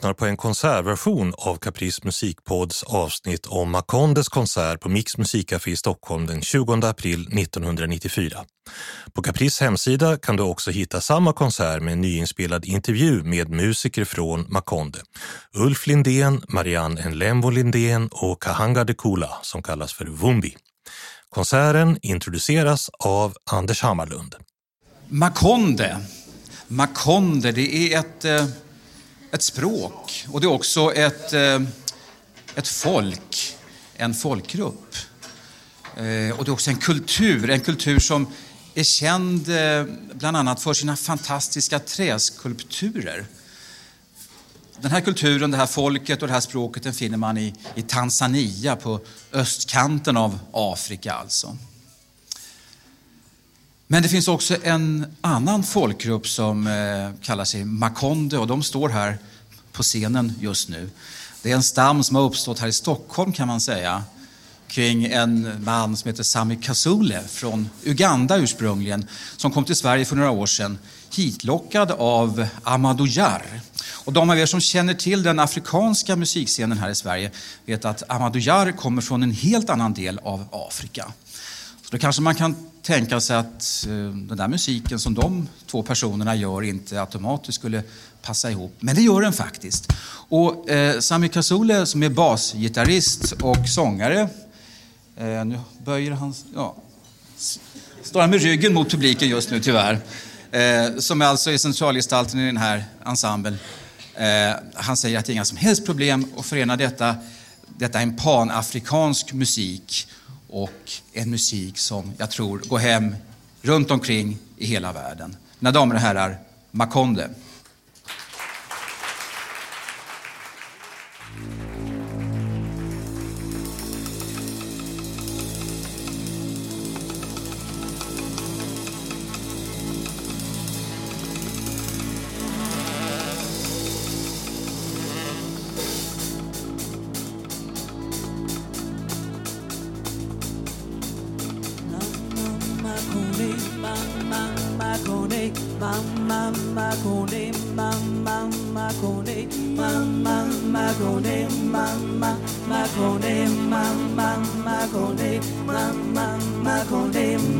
lyssnar på en konsertversion av Caprice musikpods avsnitt om Makondes konsert på Mix musikcafé i Stockholm den 20 april 1994. På Caprice hemsida kan du också hitta samma konsert med en nyinspelad intervju med musiker från Makonde. Ulf Lindén, Marianne Enlembo Lindén och Kahanga de Kula som kallas för Wumbi. Konserten introduceras av Anders Hammarlund. Makonde. Makonde, det är ett, eh, ett språk och det är också ett, eh, ett folk, en folkgrupp. Eh, och det är också en kultur, en kultur som är känd eh, bland annat för sina fantastiska träskulpturer. Den här kulturen, det här folket och det här språket den finner man i, i Tanzania på östkanten av Afrika alltså. Men det finns också en annan folkgrupp som eh, kallar sig Makonde och de står här på scenen just nu. Det är en stam som har uppstått här i Stockholm kan man säga kring en man som heter Sami Kasule från Uganda ursprungligen som kom till Sverige för några år sedan hitlockad av Amadou Jar. Och de av er som känner till den afrikanska musikscenen här i Sverige vet att Amadou Jar kommer från en helt annan del av Afrika. Då kanske man kan tänka sig att eh, den där musiken som de två personerna gör inte automatiskt skulle passa ihop. Men det gör den faktiskt. Och eh, Sami Kasule som är basgitarrist och sångare, eh, nu böjer han, ja, står han med ryggen mot publiken just nu tyvärr, eh, som alltså är centralgestalten i den här ensemblen. Eh, han säger att det är inga som helst problem att förena detta. Detta är en panafrikansk musik och en musik som jag tror går hem runt omkring i hela världen. Mina damer och herrar, Makonde. mamma Mama, mamma macone Mama, macone mamma Mama, mamma macone Mama, macone mamma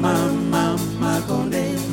Mama, mamma macone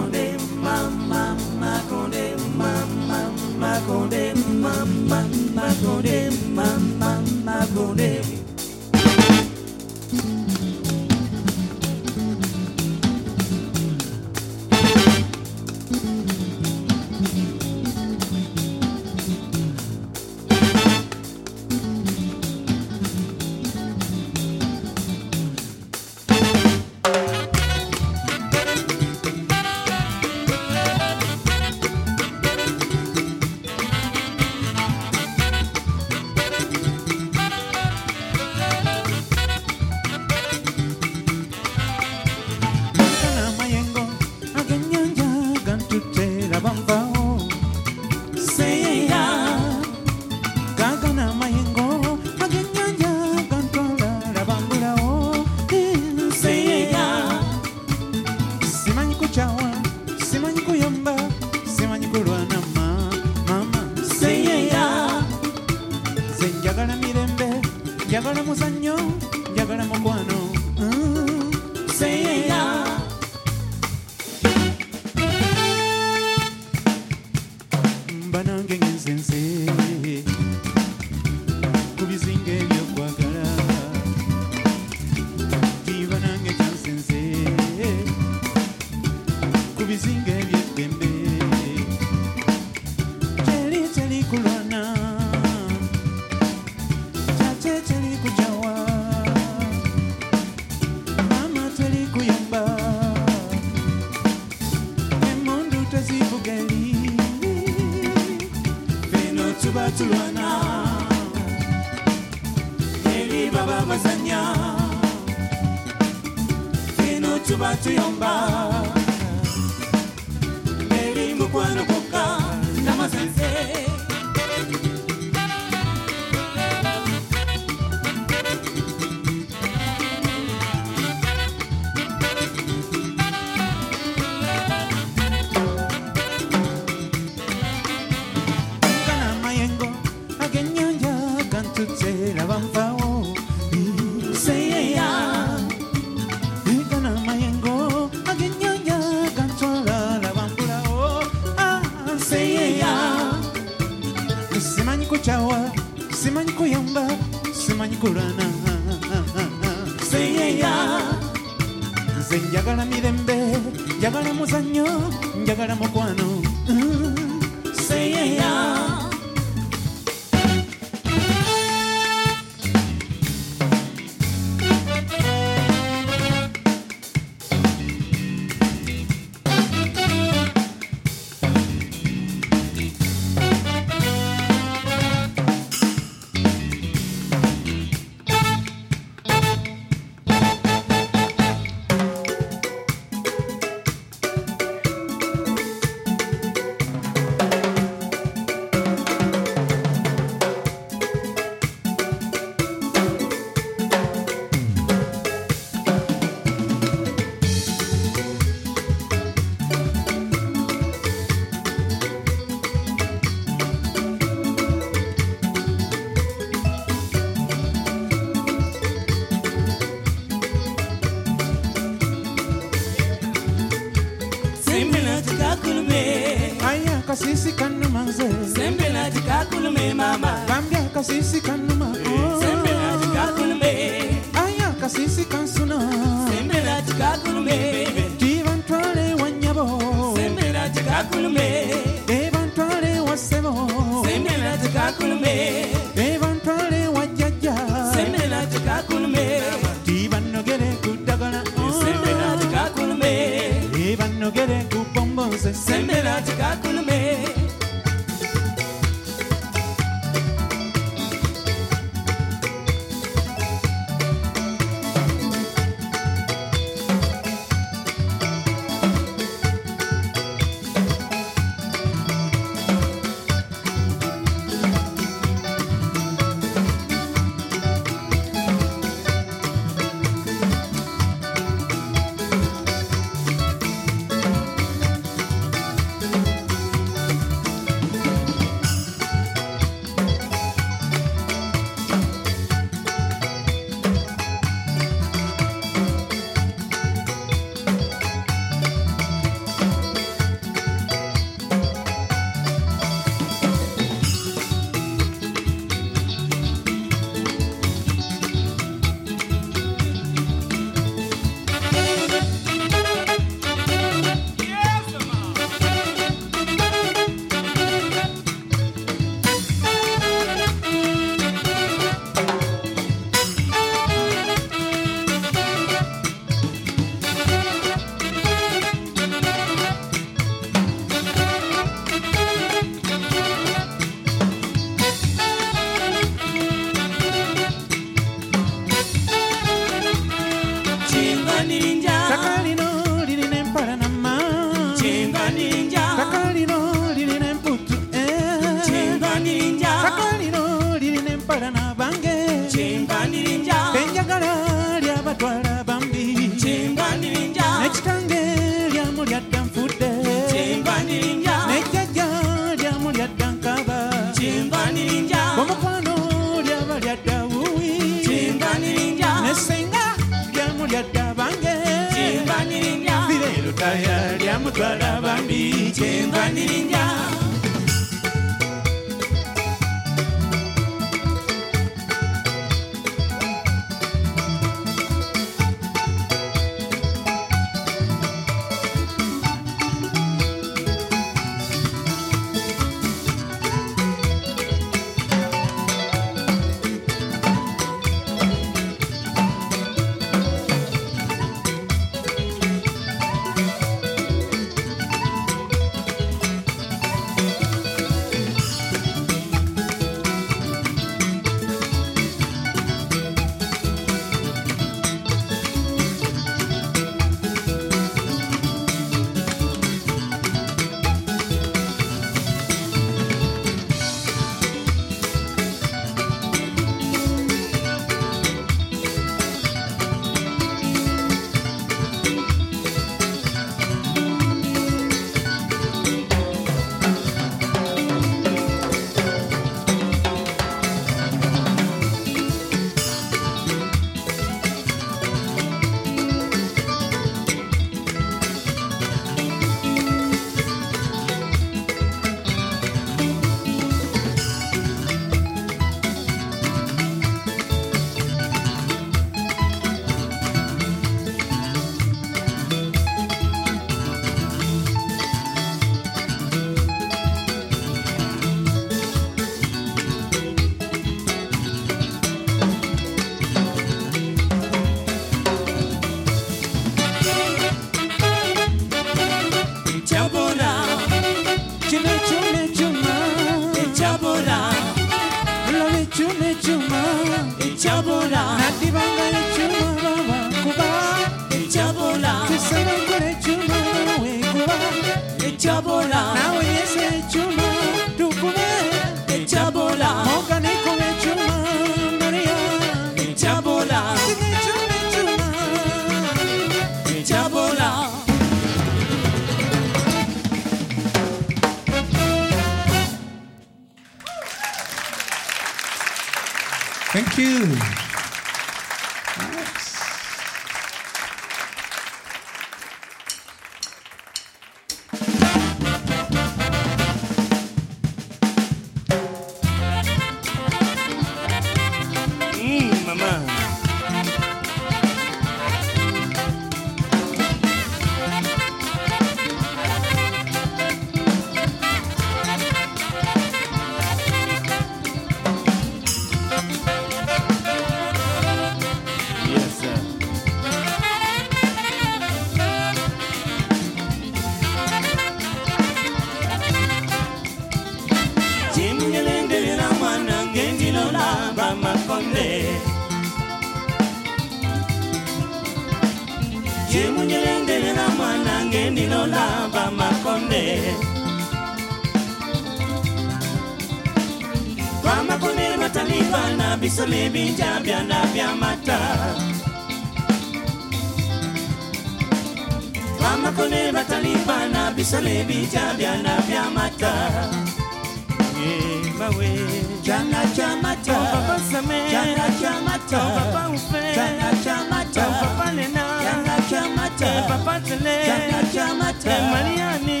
Papa Same chana chamata, Papa Ufe chana chamata, Papa Lena chana chamata, Papa Tele chana chamata, Mariani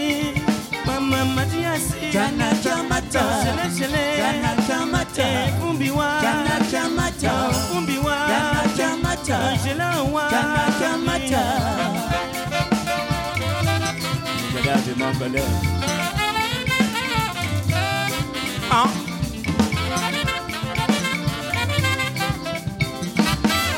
Mama Matiasi chana chamata, Shele Shele chana chamata, Fumbiwa chana chamata, Fumbiwa chana chamata,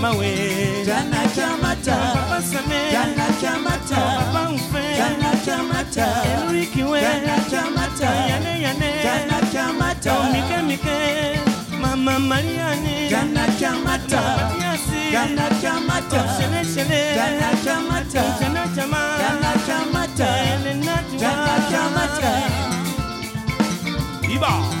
Oh mawe Chana chamata, Papa Same chana chamata, Papa Ufe chana chamata, Enrikiwe chana chamata, Yane yane chana chamata, Mike mike Mama Mariani chana chamata, chana chamata, Shele shele chana chamata, Chana chama chana chamata, Elena chana chamata. Iba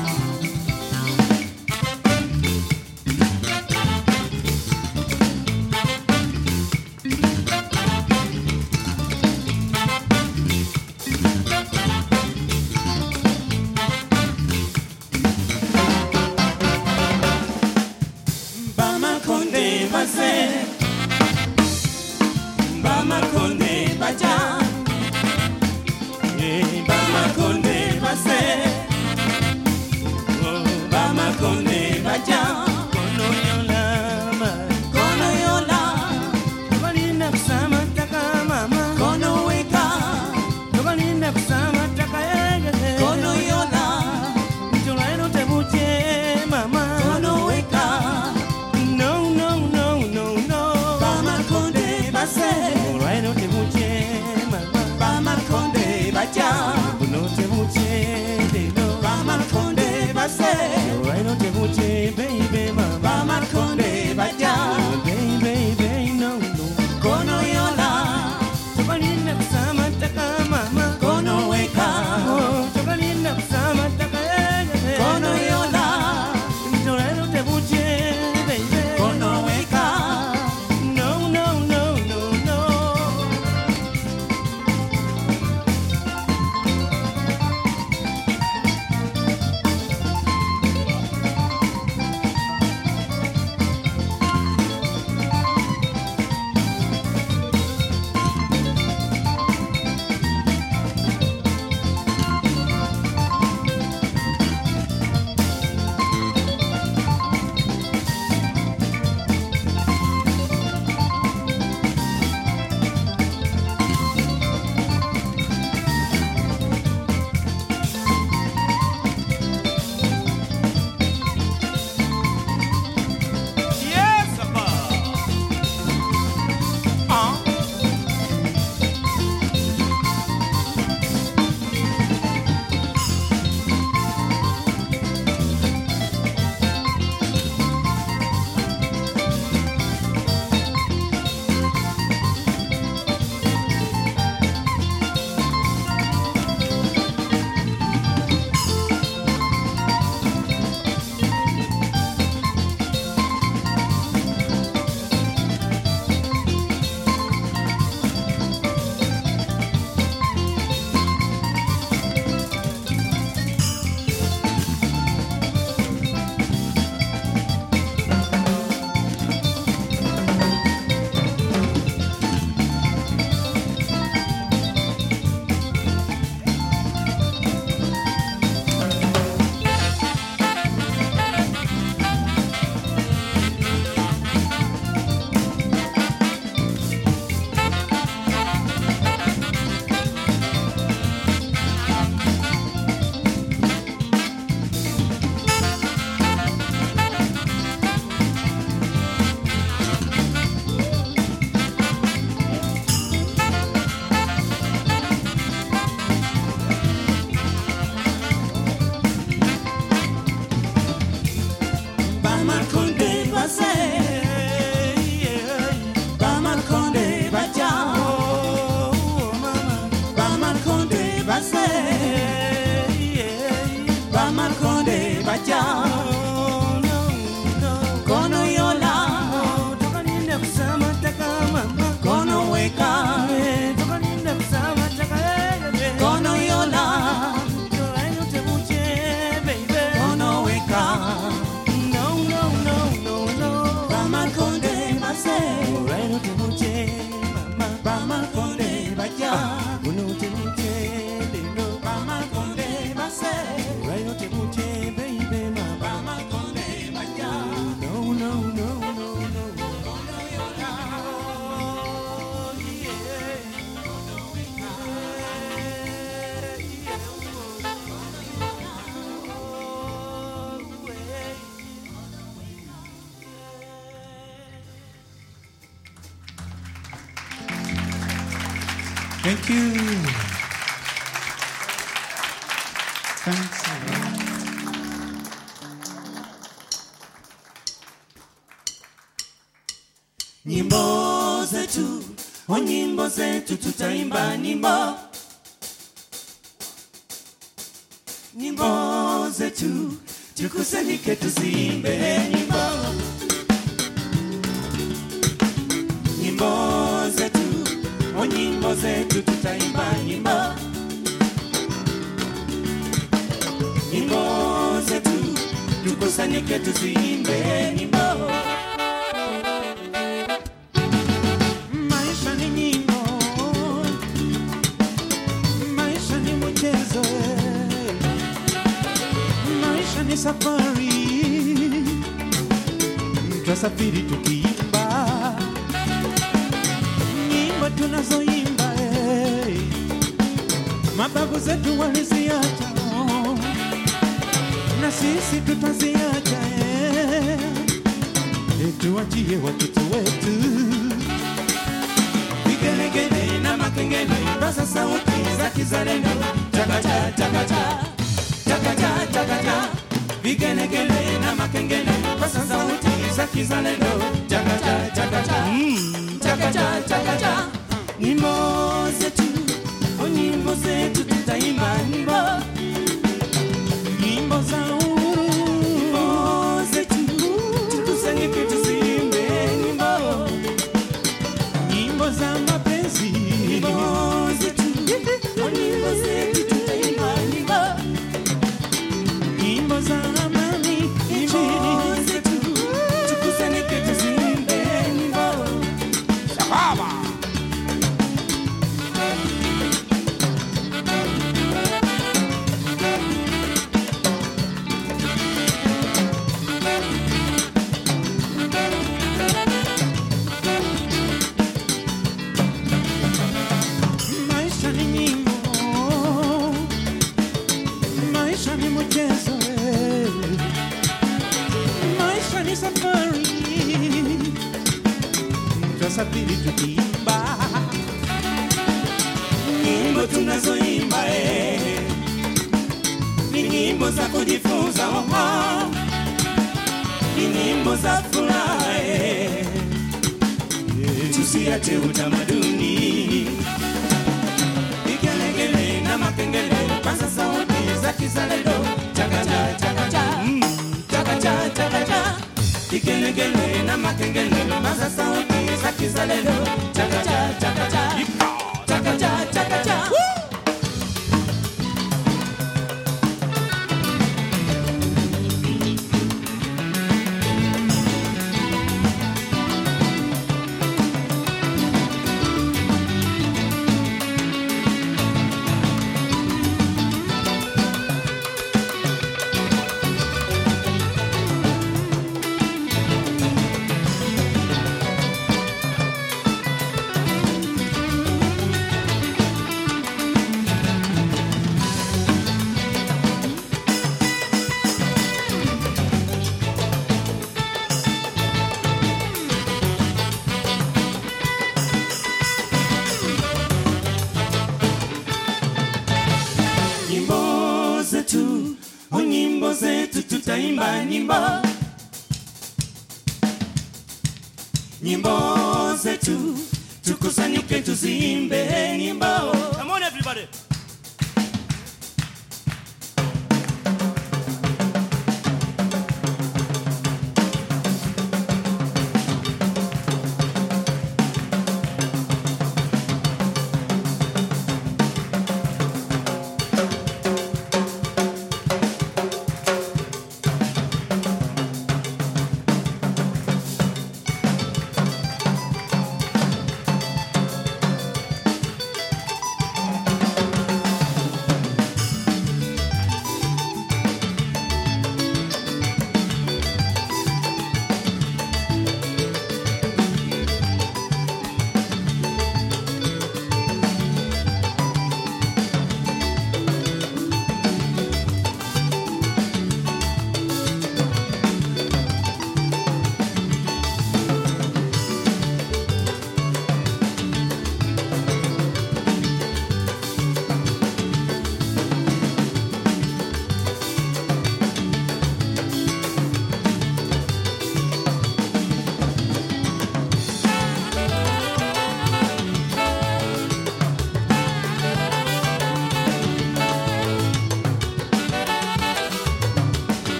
tukusanyike tuziimbe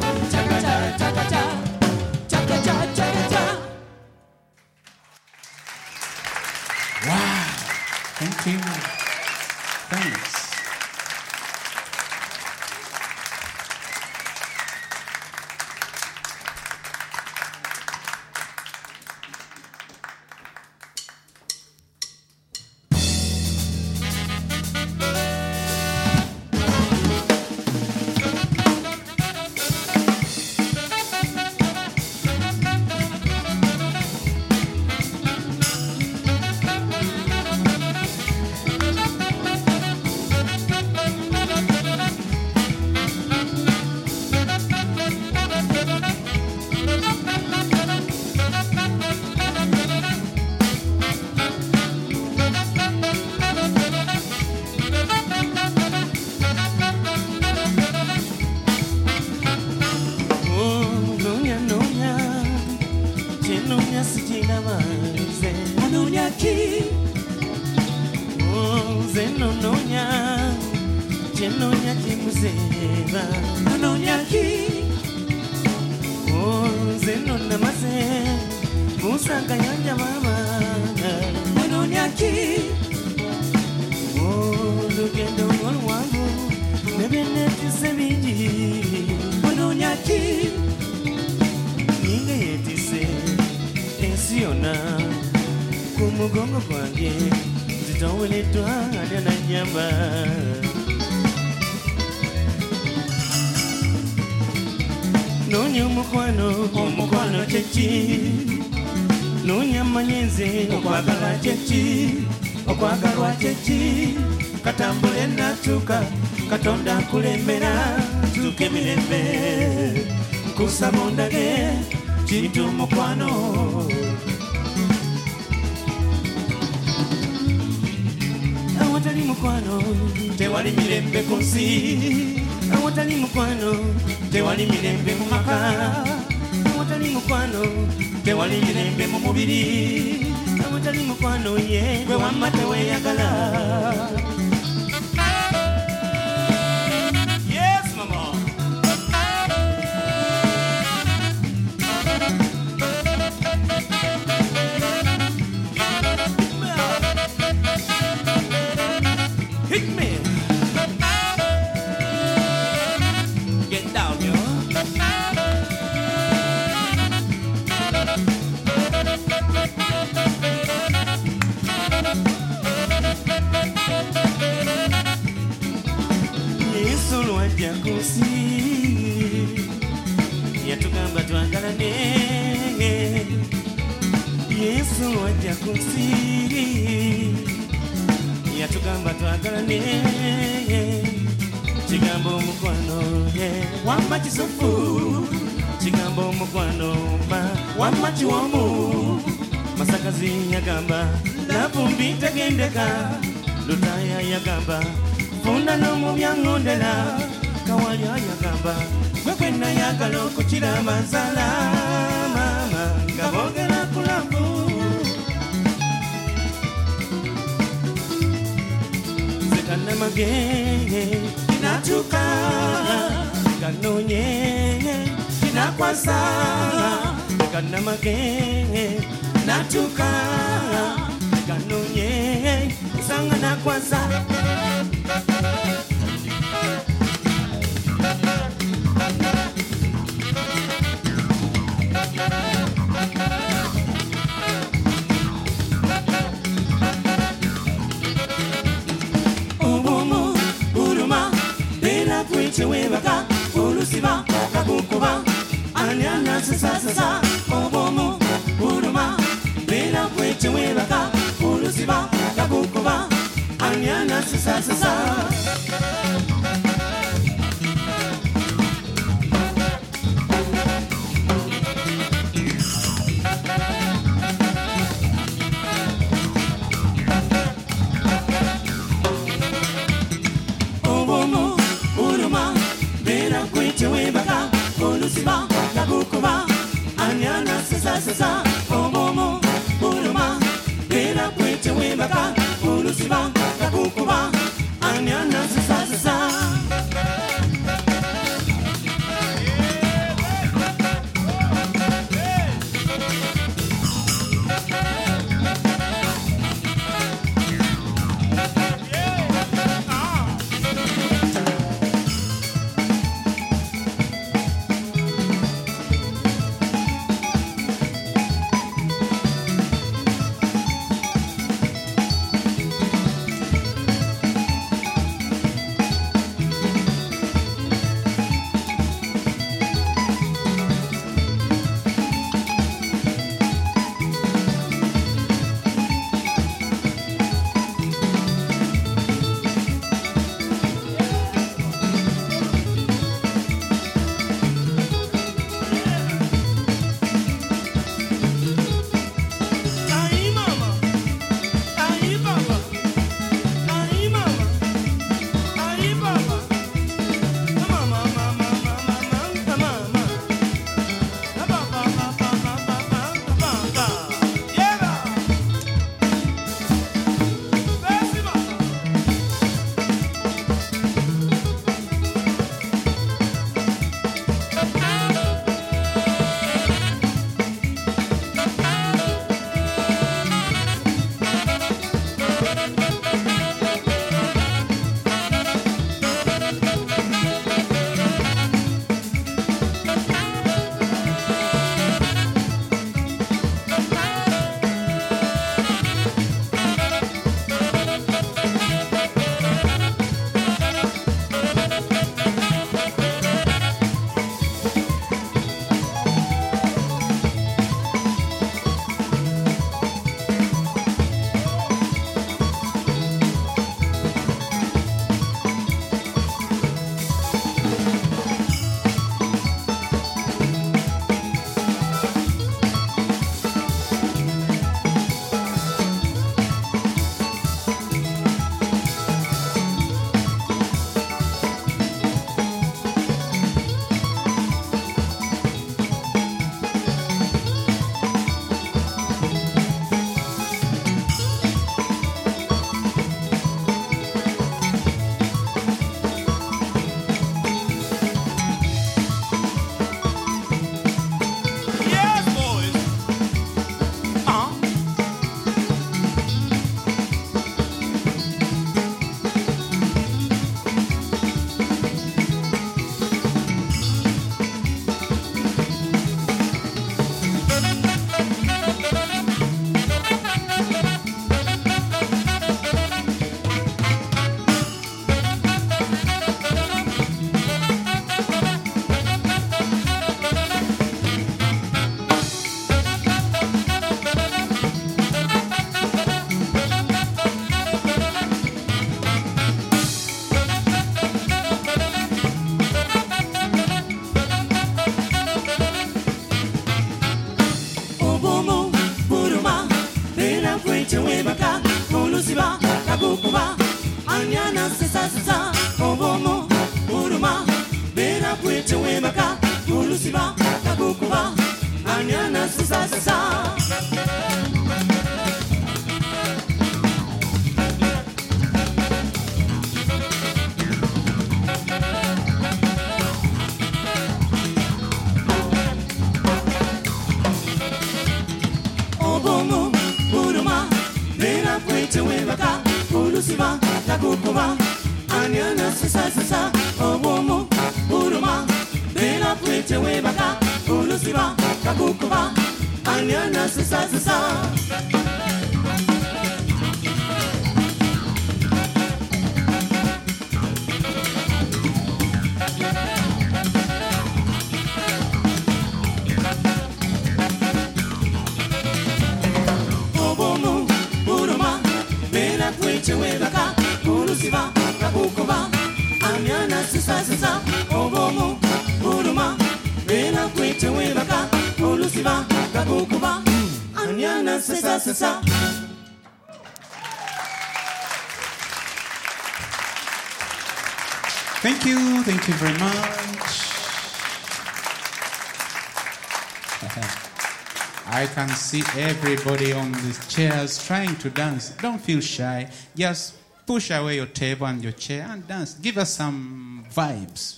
kizalendo chakacha chakacha chakacha see everybody on the chairs trying to dance. Don't feel shy. Just push away your table and your chair and dance. Give us some vibes.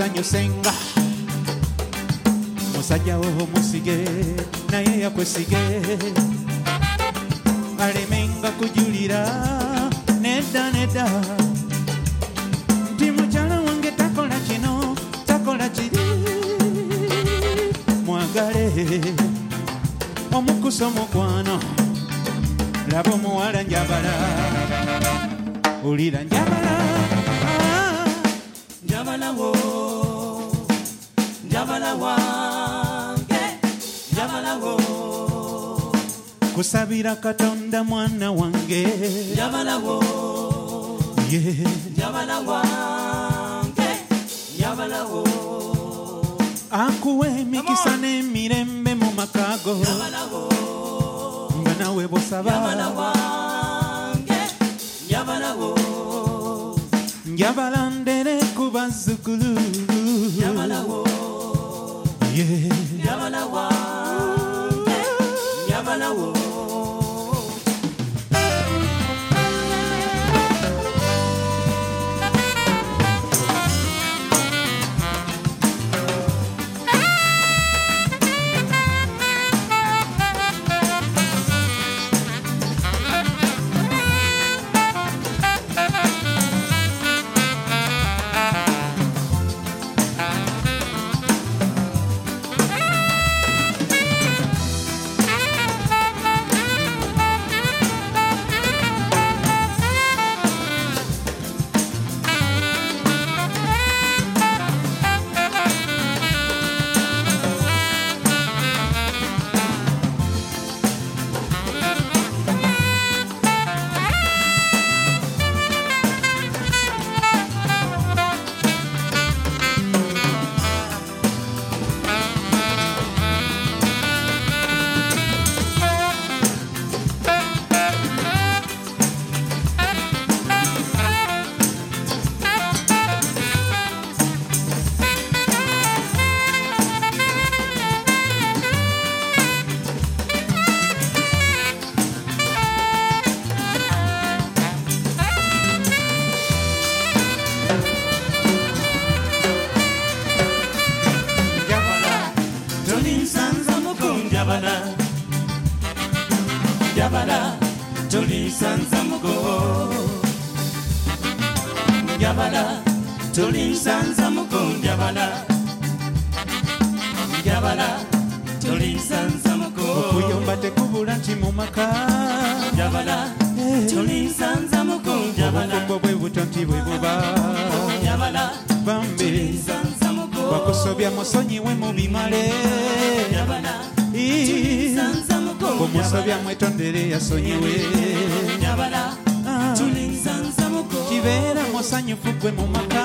Naye akusanyusenga musajja wo musige naye yakwesige alemenga kujulira nedda nedda nti mukyala wange takola kino takola kiri mwagale omukusa omukwano laba omuwala njabala olira njabala ah. Njabala wo njabala wange njabala wo kusabira katonda mwana wange. Njabala wo yeah. njabala wange njabala wo akuwa emikisa n'emirembe mu makago. Nga nawe bosaba. Njabala wange njabala wo njabala ndere ku bazzukulu Yeah. Maka njabala tolinsanza muko. Njabala obufumbo bwe buto nti bwe buba. Njabala bambi wakusobya musonyiwe mu bimale. Njabala Ii, tolinsanza muko. Bwemusobya mwetondere yasonyiwe. Njabala Ah, tolinsanza muko. Kibeera musanyufu gwe mu maka.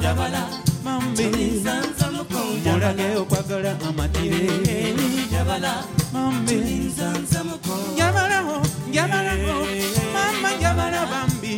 Njabala mambi tolinsanza muko. Njabala mulage okwagala amatire. Njabala muko njabalaho njabalaho mama njabala bambi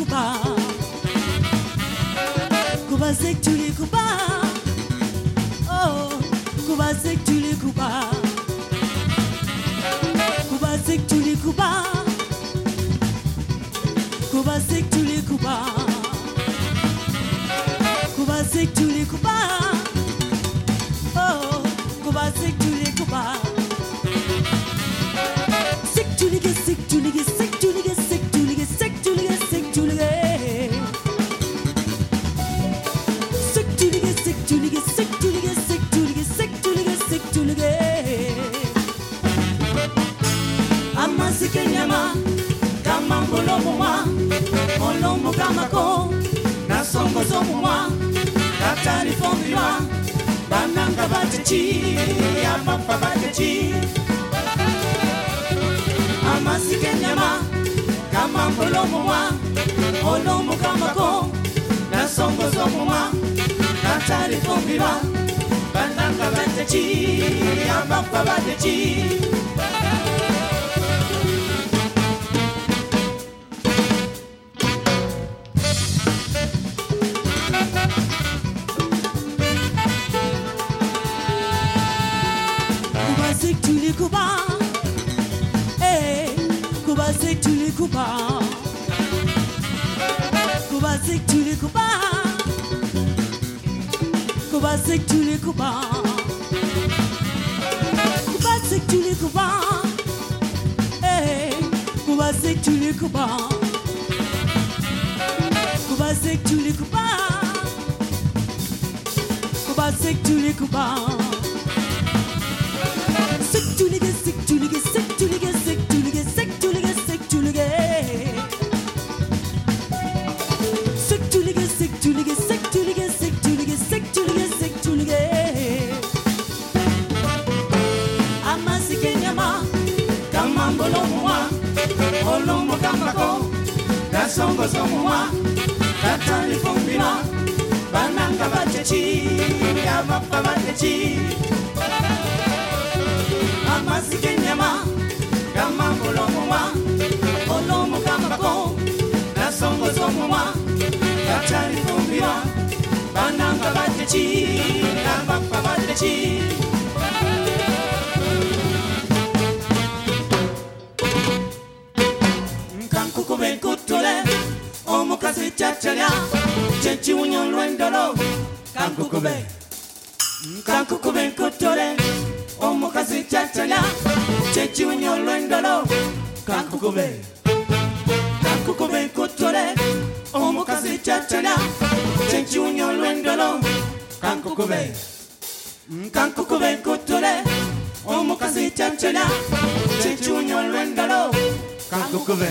Kuba. Kuba que tu les Kuba mandechi, amapa mandechi. Amasike nyama, kama molomo wa, molomo kama ko, na songo somo wa, kachari fumbi wa, bananga mandechi, amapa mandechi. Kankukume kutule, omukasi chacharya, chenchi unyolwendolo, kankukube. Kankukube nkutule. Omukazi kyatala kyekiwunya olwendolo. Kankukube. Kankukube nkutule. Omukazi kyatala kyekiwunya olwendolo. Kankukube. Kankukube nkutule. Omukazi kyatala kyekiwunya olwendolo. Kankukube.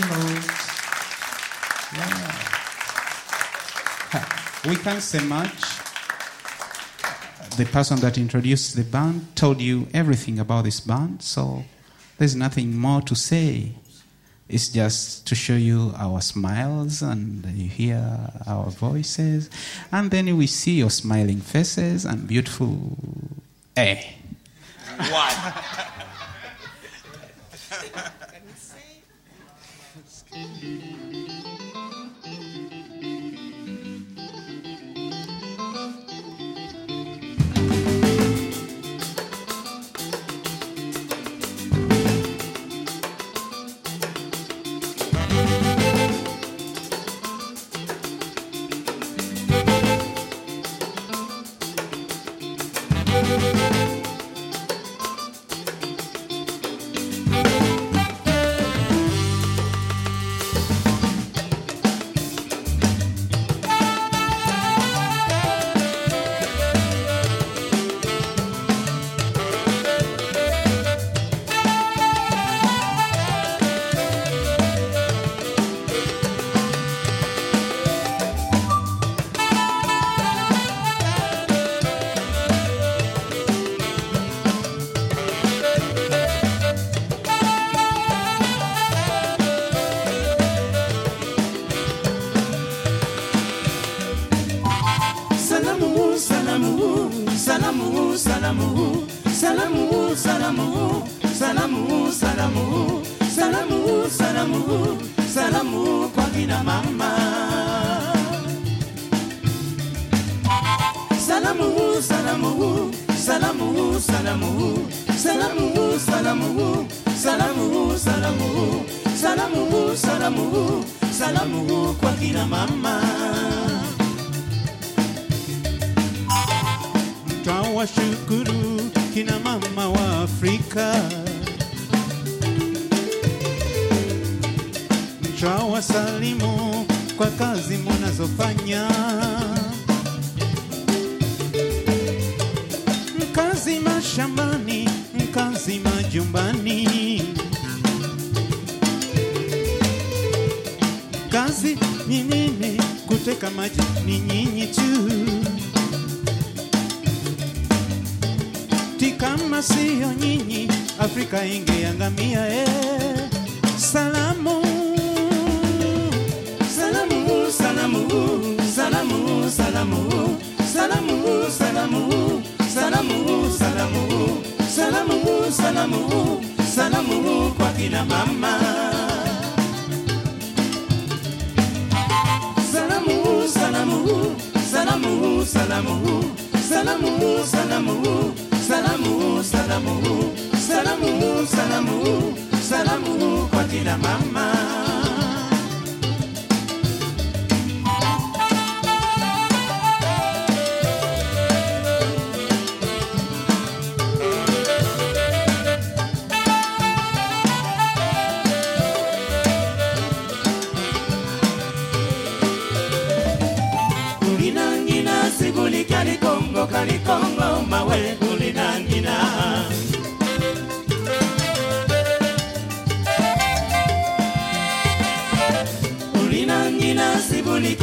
Lot. Yeah. We can't say much. The person that introduced the band told you everything about this band, so there's nothing more to say. It's just to show you our smiles and you hear our voices, and then we see your smiling faces and beautiful.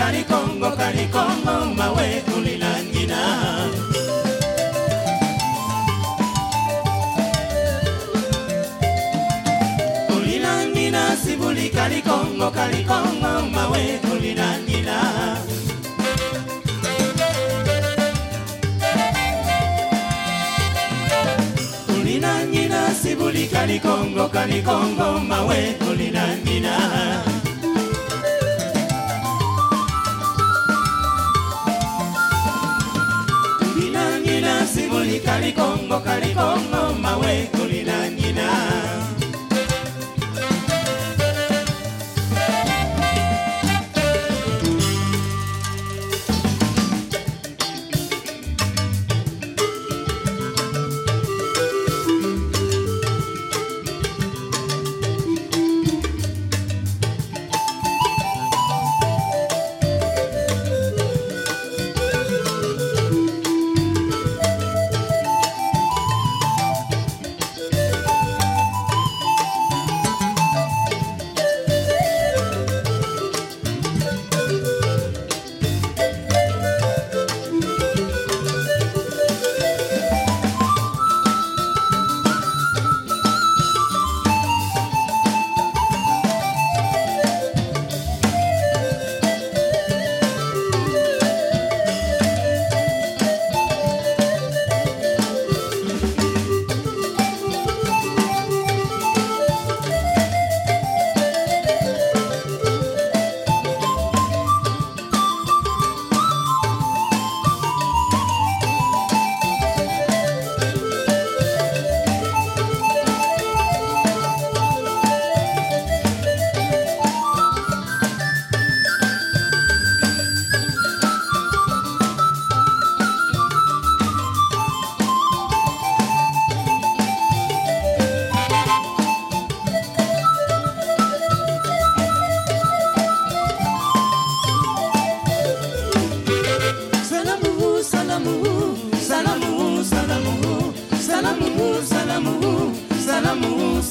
Kali Congo, Kali Congo, mawe tulilangina. Tulilangina sibuli Kali Congo, Kali Congo, mawe tulilangina. Tulinangina sibuli Kali Congo, Kali Congo, mawe tulilangina. Kalikongo kalikongo mawe ulinangina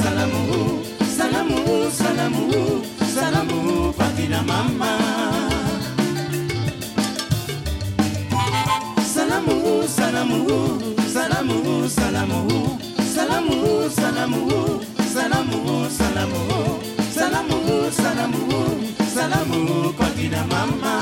salamu, salamu, salamu, salamu kwa kina mama. Salamu, salamu, salamu, salamu, salamu, salamu, salamu, salamu, salamu, salamu, salamu kwa kina mama.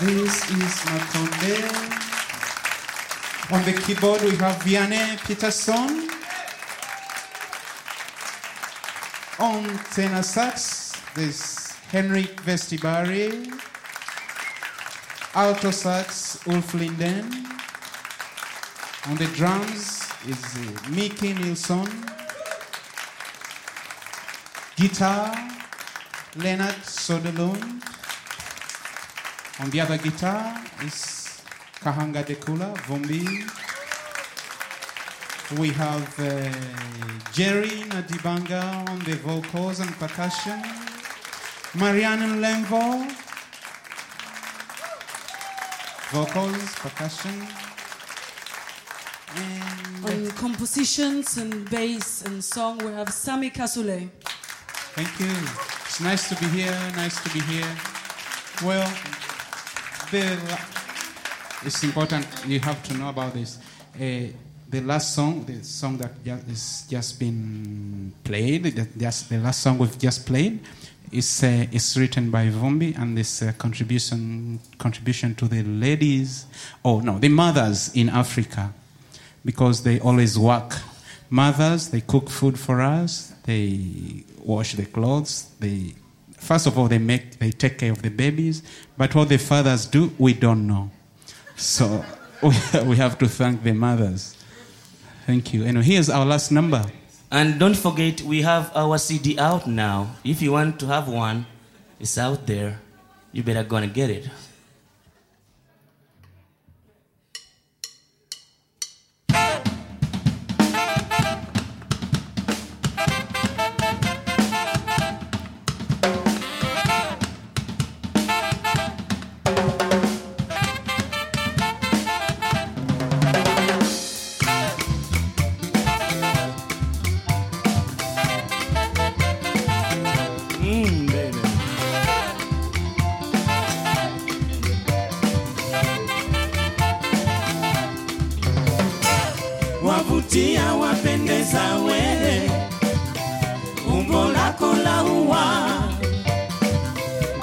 This is Makonde. On the keyboard, we have Vianney Peterson. On tenor sax, there's Henrik Vestibari. Alto sax, Ulf Linden. On the drums is uh, Mickey Nilsson. Guitar, Leonard Soderlund. On the other guitar is Kahanga Dekula, Vumbi. We have uh, Jerry Nadibanga on the vocals and percussion. Marianne Lemvo, vocals, percussion. And On compositions and bass and song, we have Sammy Kasule. Thank you. It's nice to be here. Nice to be here. Well, it's important. You have to know about this. Uh, the last song, the song that just, is just been played, just the last song we've just played, is uh, is written by Vumbi and this uh, contribution contribution to the ladies. Oh no, the mothers in Africa, because they always work. Mothers, they cook food for us. They wash the clothes. They first of all they make they take care of the babies. But what the fathers do, we don't know. So we, have to thank the mothers. Thank you. And here's our last number. And don't forget, we have our CD out now. If you want to have one, it's out there. You better go and get it.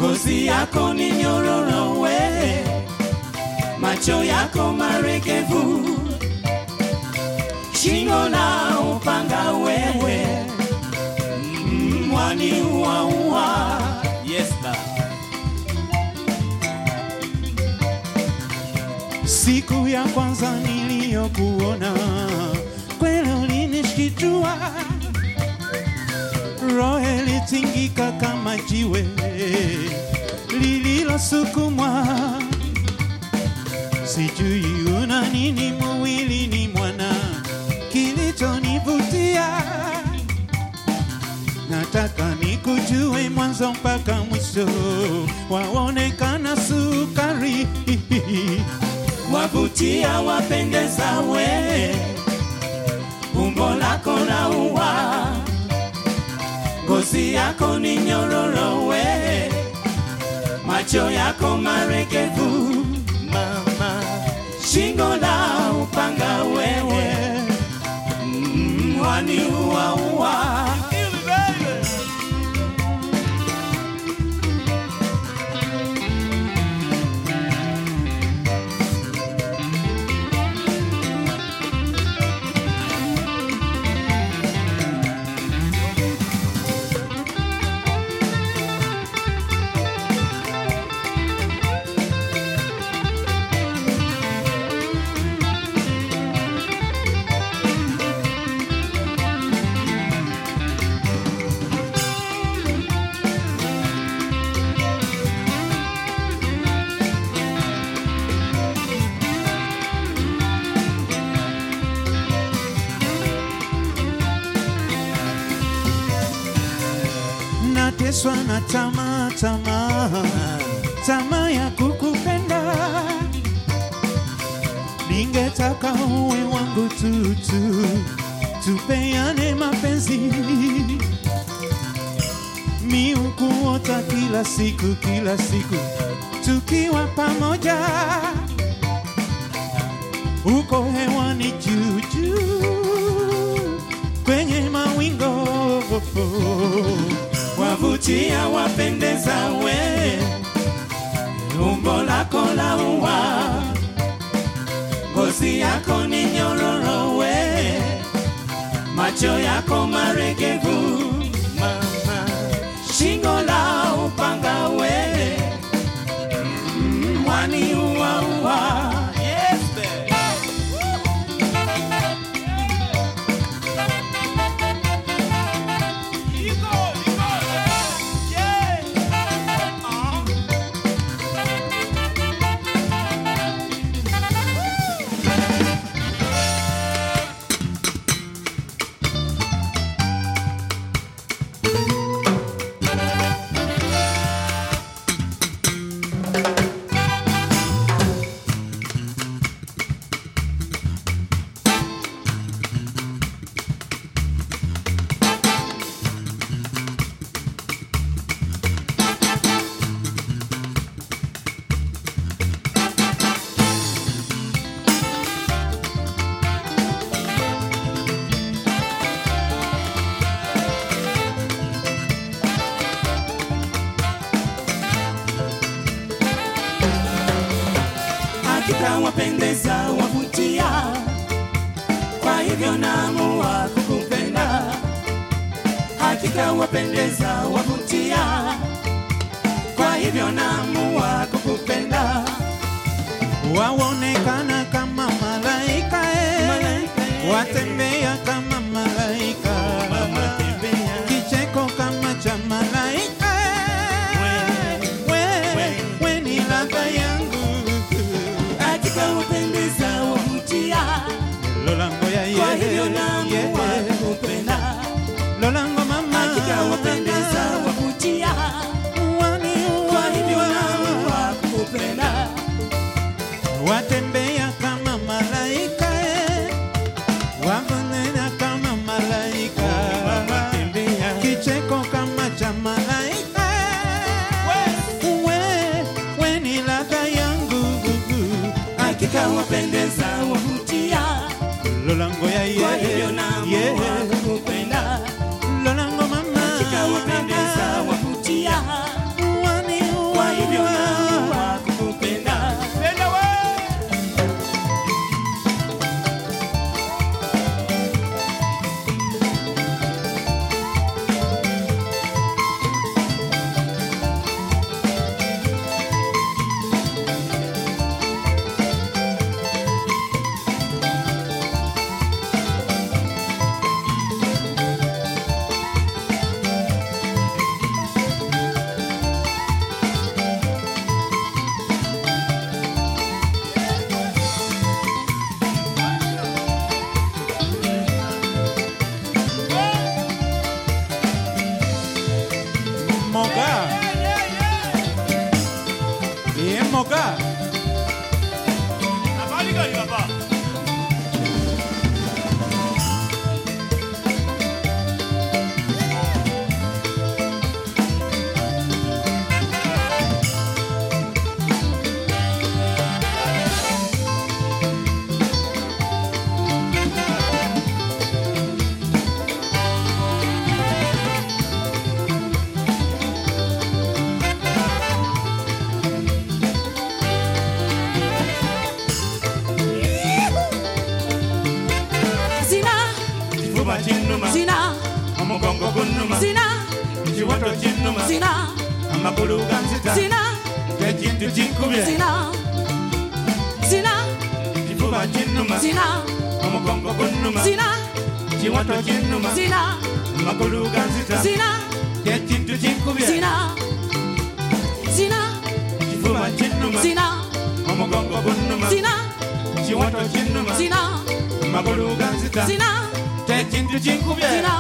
Ngozi yako ni nyororo we, macho yako marekevu, shingo na upanga wewe mwani uaua. ua Yes. Siku ya kwanza niliyokuona kweli ulinishtua, roho ilitingika kama jiwe lililosukumwa. Sijui una nini mwilini mwana, kilichonivutia. Nataka nikujue mwanzo mpaka mwisho, waonekana sukari. Wavutia wapendeza we umbo lako la ua ngozi yako ni nyororo we. Macho yako marekevu. Mama. Shingo la upanga wewe. Mm, mwani ua ua tamaa tamaa tamaa ya kukupenda. Ningetaka uwe wangu tutu tupeane mapenzi. Miukuota kila siku kila siku tukiwa pamoja. Uko hewani juu juu kwenye mawingo wavutia wapendeza we. Umbo lako la ua ngozi yako ni nyororo we. Macho yako maregevu zina, omugongo gunnuma. Zina, kiwato kinnuma. Zina, amagulu ganzita zina, ekintu kinkubye. Zina, zina, kifuba kinnuma. Zina, omugongo gunnuma. Zina, kiwato kinnuma. Zina, amagulu ganzita zina, ekintu kinkubye. Zina.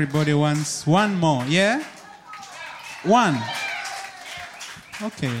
Everybody wants one more, yeah? One. Okay.